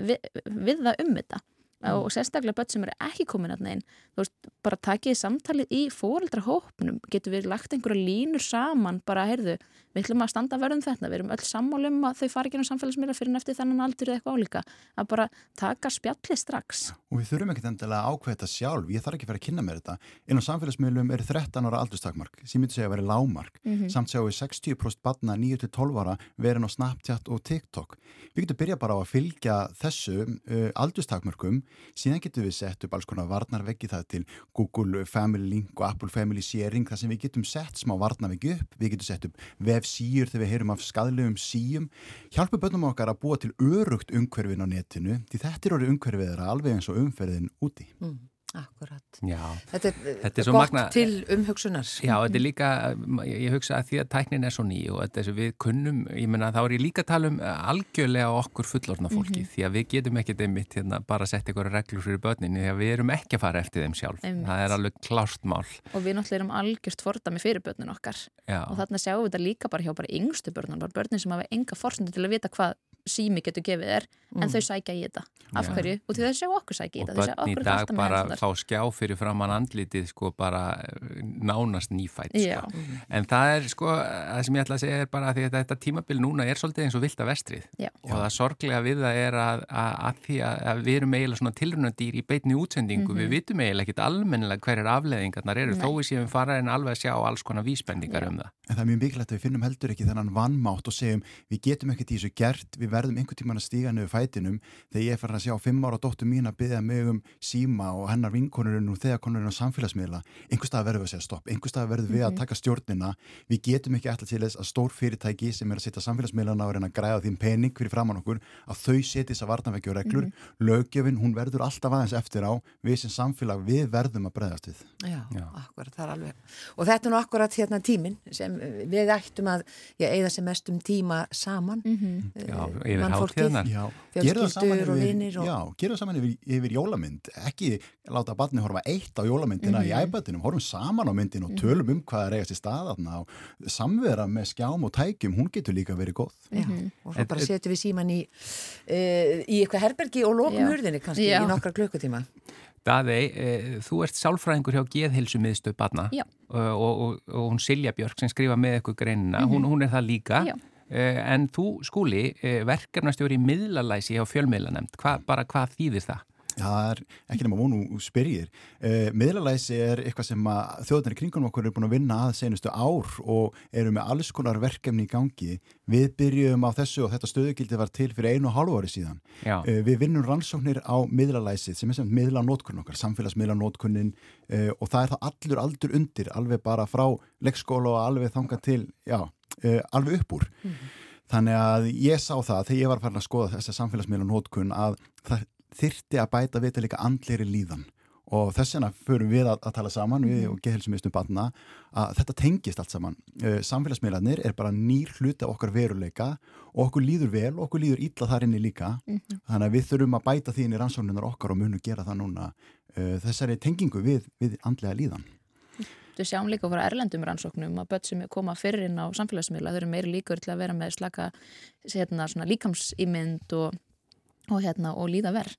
við, við það um þetta og sérstaklega börn sem eru ekki komin að neinn, þú veist, bara takið samtalið í fóreldrahópnum, getur við lagt einhverja línur saman, bara heyrðu, við ætlum að standa verðum þetta, við erum öll sammálum að þau fari ekki á samfélagsmiðla fyrir en eftir þennan aldur eða eitthvað álíka, að bara taka spjallið strax. og við þurfum ekkert endilega að ákveða þetta sjálf. Ég þarf ekki að fara að kynna mér þetta. Inn á samfélagsmiðlum er 13 ára aldurstakmark. Sem myndi segja að vera lámark Mhm. samt sjáum við 60% barna 9-12 ára verin á Snapchat og TikTok. Við getum byrjað bara á að fylgja þessu uh, aldurstakmarkum síðan getum við sett upp alls konar varnarveggi það til Google Family Link og Apple Family Sharing þar sem við getum sett smá varnarveggi upp. Við getum sett upp vefsíur þegar við heyrum af skadlegum síum. Hjálpa bönnum okkar að búa til örugt umhverfin á netinu því þetta er orðið umhverfið alveg eins og umferðin úti. Mm, akkurat. Já, Þetta er, Þetta er svo gott magna- til umhugsunar. Já, þetta er líka, ég hugsa að því að tæknin er svo ný og þetta er sem við kunnum, ég menna þá er ég líka að tala um eh, algjörlega okkur fullorna fólki því að við getum ekkert einmitt hérna bara að setja ykkur reglur fyrir börninni því að við erum ekki að fara eftir þeim sjálf. Einmitt. Það er alveg klárt mál. Og við náttúrulega erum algjört fordami fyrir börnin okkar. Já, og þarna sjáum við þetta líka bara hjá bara yngstu börnum, bara börnin sem hafa enga forsendu til að vita hvað sími getur gefið er en þau sækja í þetta. Af hverju? Og því þau sjá okkur sækja í og þetta. Þau sjá börn í okkur dag bara fá skjá fyrir framann andlitið sko bara eh, nánast nýfætt sko. En það er sko, það sem ég ætla að segja er bara að því að þetta tímabil núna er svolítið eins og vilt að vestrið Já. og það sorglega við það er að, að, að því að, að við erum eiginlega svona tilrunadýr í beitni útsendingu, við vitum eiginlega ekkit almennilega hverjar afleðingarnar eru, Nei. þó við séum fara en alveg að sjá alls konar vísbendingar Já. um það. En það er verðum einhvern tíman að stíga niður fætinum þegar ég er farin að sjá fimm ára dóttur mín að byggja mig um síma og hennar vinkonurinn og þegar konurinn á samfélagsmiðla. Einhver stað verðum við að segja stopp, einhver stað verðum við að taka stjórnina. Við getum ekki alltaf til þess að stór fyrirtæki sem er að setja samfélagsmiðlana og reyna að græða þín pening fyrir framann okkur að þau setja þess að varnavekja og reglur. Löggjöfin, hún verður alltaf aðeins eftir á. Við sem samfélag, við verðum að bregðast við. Já, Já. akkurat, það er alveg. Og þetta er nú akkurat hérna tíminn sem við ættum að ég eigða sem mest um tíma saman. Mhm. eh, Já, yfir. Já, Fjölskyldur gerum það saman og yfir- vinir og- Já, gerum það saman yfir, yfir jólamynd ekki láta barni horfa eitt á jólamyndina í iPadinum, horfum saman á myndin og tölum um hvað er eigast í staðarna og samvera með skjám og tækjum hún getur líka verið góð Já, og svo bara setjum við síman í, uh, í eitthvað herbergi og lokum Já. hurðinni kannski Já. í nokkra klukkutíma. Daðei, e, þú ert sálfræðingur hjá Geðhilsu miðstöð barna Já. og, og, og hún Silja Björk sem skrifa með ykkur greinina, hún, hún er það líka. Já. Eh, En þú, skúli, eh, verkefnastjóri miðlalæsi hjá fjölmiðlanemnd, Hva, bara hvað þýðir það? Það er ekki nema vonu spyrjir. Uh, miðlalæsi er eitthvað sem að þjóðnir kringum okkur eru búin að vinna að senustu ár og eru með alls konar verkefni í gangi. Við byrjum á þessu og þetta stöðugildi var til fyrir einu og hálfu ári síðan. Já, Uh, við vinnum rannsóknir á miðlalæsið sem er sem miðlanótkunn okkar, samfélagsmiðlanótkunnin uh, og það er það allur aldur undir, alveg bara frá leikskóla og alveg þangað til, já, uh, alveg upp úr. Þannig að ég sá það þegar ég var farin að skoða þessa samfélagsmiðlanótkunn að það þyrti að bæta við til líka andleiri líðan og þess vegna förum við að, að tala saman við Mhm. og geðhilsumistum barna að þetta tengist allt saman uh, samfélagsmiðlarnir er bara nýr hluti af okkar veruleika og okkur líður vel og okkur líður illa þar inni líka Mhm. þannig að við þurfum að bæta því inn í rannsóknunar okkar og munum gera það núna uh, þessari tengingu við, við andlega líðan Við sjáum líka frá erlendum rannsóknum að börn sem koma fyrir inn á samfélagsmiðla þau eru meiri líkur til að vera með slaka hérna, líkamsýmynd og, og, hérna, og líða verð.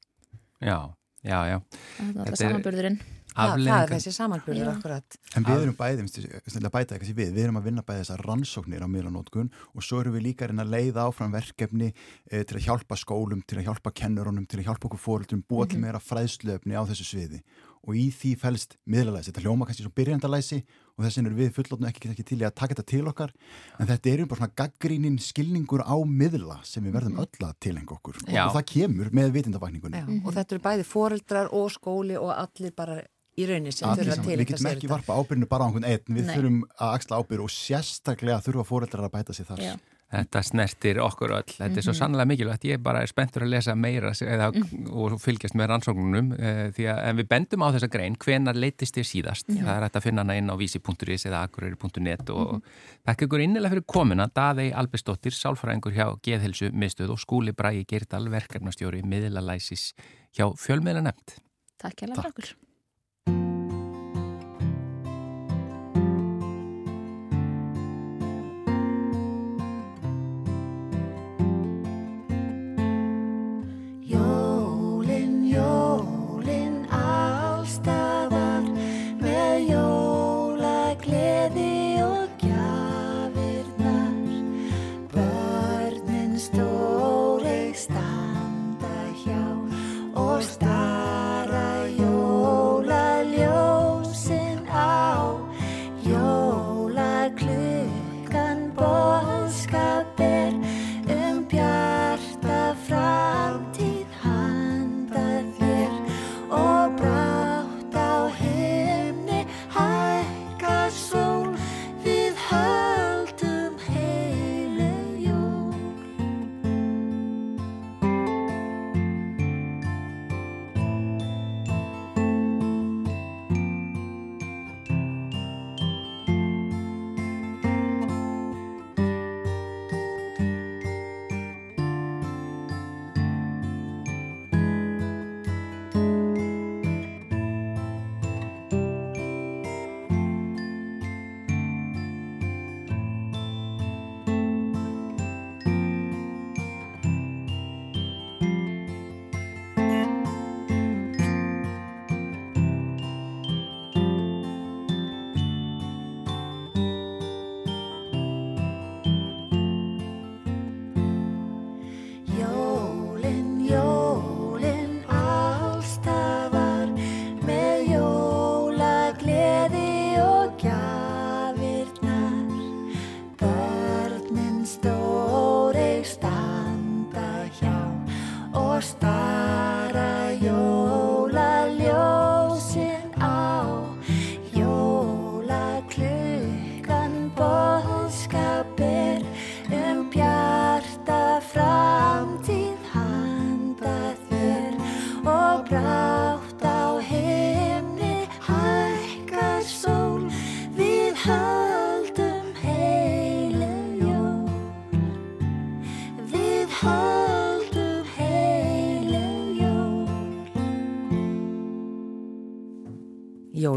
Já, já, já. Það Þetta er samanburðurinn. Það, það er þessi samanbyrður Já. akkurat. En við erum bæði, snillega bæta eitthvað sem við, við erum að vinna bæði þessar rannsóknir á miðlanótkun og svo erum við líka að reyna að leiða áfram verkefni e, til að hjálpa skólum, til að hjálpa kennurunum, til að hjálpa okkur fóruldrum, búa til meira fræðslöfni á þessu sviði og í því fælst miðlalæsi, þetta hljóma kannski svo byrjandalæsi og þess vegna erum við fullotnu ekki, ekki til í að taka þetta til okkar en þetta er bara svona gaggrínin skilningur á miðla sem við verðum öll að tilhenga okkur Já. og það kemur með vitindavakningunni. Já, Og þetta eru bæði foreldrar og skóli og allir bara í raunin sem þurfa saman. til Við getum ekki varpa ábyrginu bara á einhvern einn, við Nei. þurfum að axla ábyrg og sérstaklega þurfa fóreldrar að bæta sér þar. Já. Þetta snertir okkur öll. Þetta er svo sannlega mikilvægt. Ég bara er spenntur að lesa meira eða, og fylgjast með rannsóknunum e, því að við bendum á þessa grein hvenar leitist þér síðast. Það er hægt að finna hana inn á vísi.is eða akureyri.net og þakka ykkur innilega fyrir komuna Daðei Albesdóttir, sálfræðingur hjá Geðhilsu miðstöð og skúli Bragi Geirdal verkefnastjóri miðlalæsis hjá fjölmiðla nefnd. Takk hérlega fyrir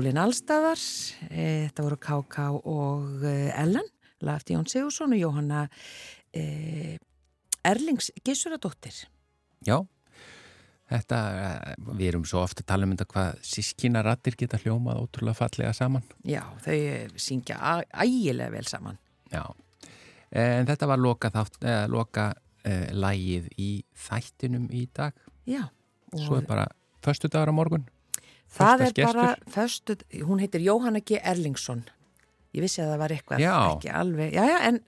Jólin Allstafar, e, þetta voru K.K. og e, Ellen, Lafti Jón Sigursson og Jóhanna e, Erlings Gissuradóttir. Já, þetta, eh, við erum svo ofta að tala um þetta hvað sískina rattir geta hljómað ótrúlega fallega saman. Já, þau syngja ægilega vel saman. Já, en þetta var loka, þátt, eh, loka eh, lægið í þættinum í dag. Já. Svo er bara förstu dagar á morgun. Það er bara, föstu, hún heitir Jóhanna G. Erlingsson. Ég vissi að það var eitthvað, Já. ekki alveg, já, já, en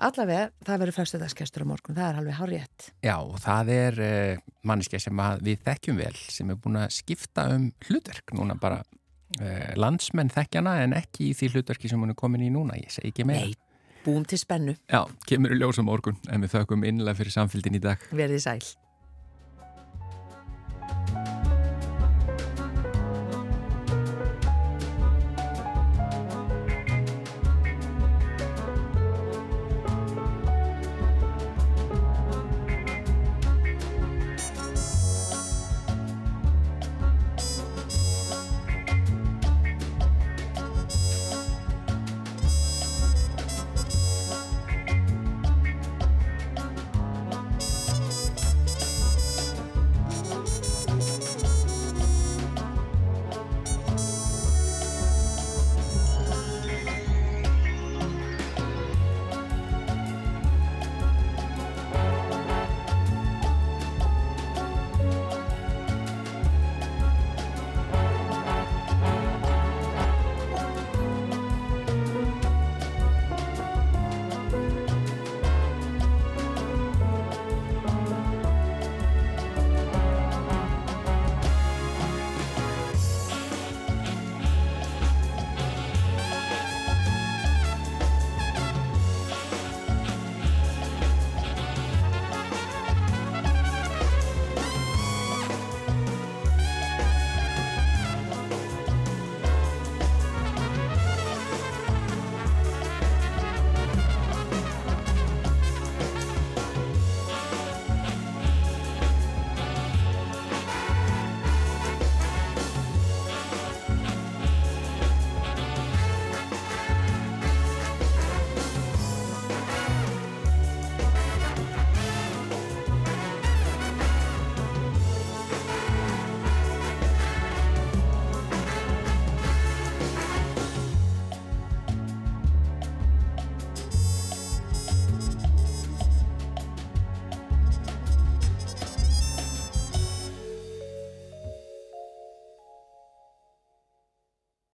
allavega, það verður föstudagskestur á morgun, það er alveg hárétt. Já, og það er eh, manneskja sem að við þekkjum vel, sem er búin að skipta um hlutverk núna bara. Eh, landsmenn þekkjana en ekki í því hlutverki sem hún er komin í núna, ég segi ekki meira. Nei, búum til spennu, Já, kemur í ljósa morgun en við þökkum innlega fyrir samfélgin í dag. verðið sæl.